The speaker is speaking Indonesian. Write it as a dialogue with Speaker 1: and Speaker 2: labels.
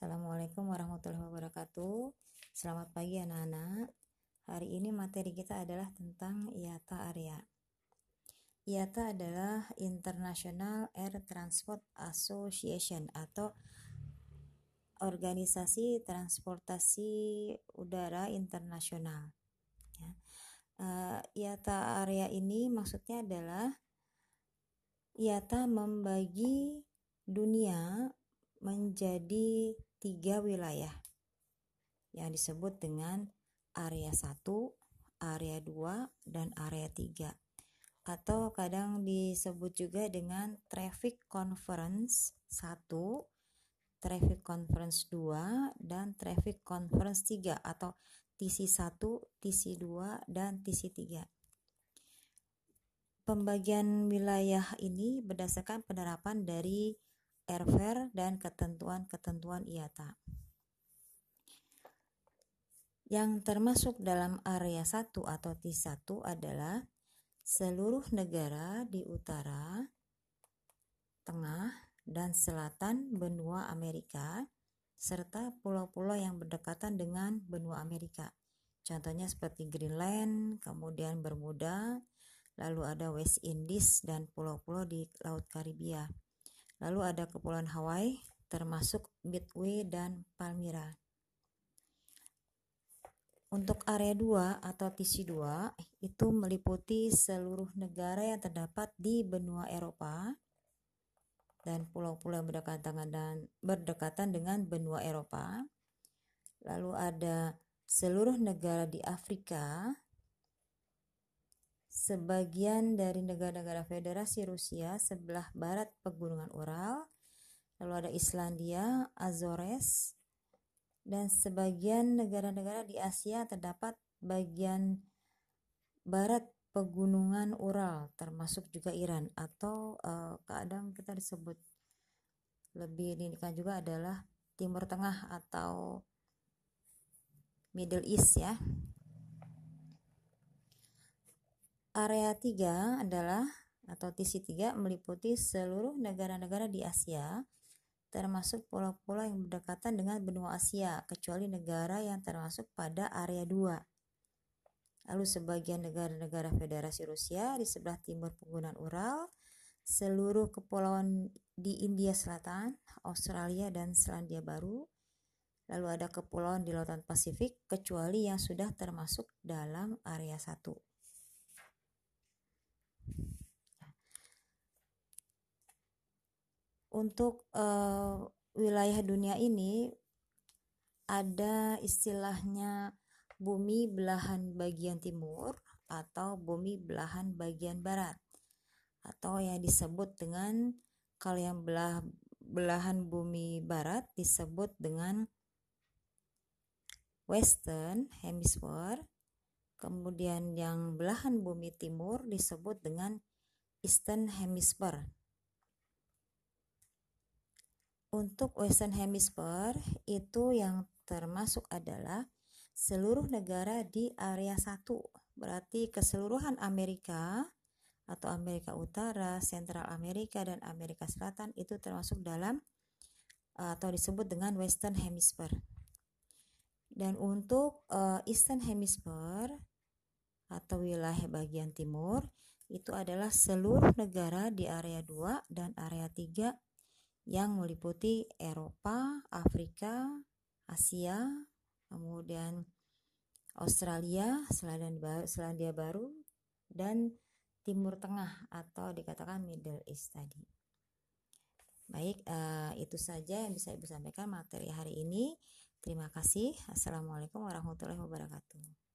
Speaker 1: Assalamualaikum warahmatullahi wabarakatuh. Selamat pagi anak-anak. Hari ini materi kita adalah tentang IATA area. IATA adalah International Air Transport Association atau Organisasi Transportasi Udara Internasional. Ya. Uh, IATA area ini maksudnya adalah IATA membagi dunia menjadi tiga wilayah yang disebut dengan area 1, area 2, dan area 3 atau kadang disebut juga dengan traffic conference 1, traffic conference 2, dan traffic conference 3 atau TC1, TC2, dan TC3. Pembagian wilayah ini berdasarkan penerapan dari airfare dan ketentuan-ketentuan IATA. Yang termasuk dalam area 1 atau T1 adalah seluruh negara di utara, tengah, dan selatan benua Amerika, serta pulau-pulau yang berdekatan dengan benua Amerika. Contohnya seperti Greenland, kemudian Bermuda, lalu ada West Indies dan pulau-pulau di Laut Karibia. Lalu ada Kepulauan Hawaii, termasuk Midway dan Palmyra. Untuk area 2 atau TC2 itu meliputi seluruh negara yang terdapat di benua Eropa dan pulau-pulau yang berdekatan dengan, berdekatan dengan benua Eropa. Lalu ada seluruh negara di Afrika, sebagian dari negara-negara Federasi Rusia sebelah barat Pegunungan Ural, lalu ada Islandia, Azores, dan sebagian negara-negara di Asia terdapat bagian barat Pegunungan Ural, termasuk juga Iran atau uh, kadang kita disebut lebih diindikan juga adalah Timur Tengah atau Middle East ya. Area 3 adalah atau TC3 meliputi seluruh negara-negara di Asia, termasuk pulau-pulau yang berdekatan dengan benua Asia, kecuali negara yang termasuk pada area 2. Lalu sebagian negara-negara Federasi Rusia di sebelah timur penggunaan Ural, seluruh kepulauan di India Selatan, Australia, dan Selandia Baru, lalu ada kepulauan di Lautan Pasifik, kecuali yang sudah termasuk dalam area 1. Untuk uh, wilayah dunia ini ada istilahnya bumi belahan bagian timur atau bumi belahan bagian barat. Atau yang disebut dengan kalau yang belah belahan bumi barat disebut dengan western hemisphere. Kemudian yang belahan bumi timur disebut dengan eastern hemisphere untuk Western Hemisphere itu yang termasuk adalah seluruh negara di area 1. Berarti keseluruhan Amerika atau Amerika Utara, Sentral Amerika dan Amerika Selatan itu termasuk dalam atau disebut dengan Western Hemisphere. Dan untuk uh, Eastern Hemisphere atau wilayah bagian timur itu adalah seluruh negara di area 2 dan area 3 yang meliputi Eropa, Afrika, Asia, kemudian Australia, Selandia Baru, dan Timur Tengah atau dikatakan Middle East tadi. Baik, uh, itu saja yang bisa Ibu sampaikan materi hari ini. Terima kasih. Assalamualaikum warahmatullahi wabarakatuh.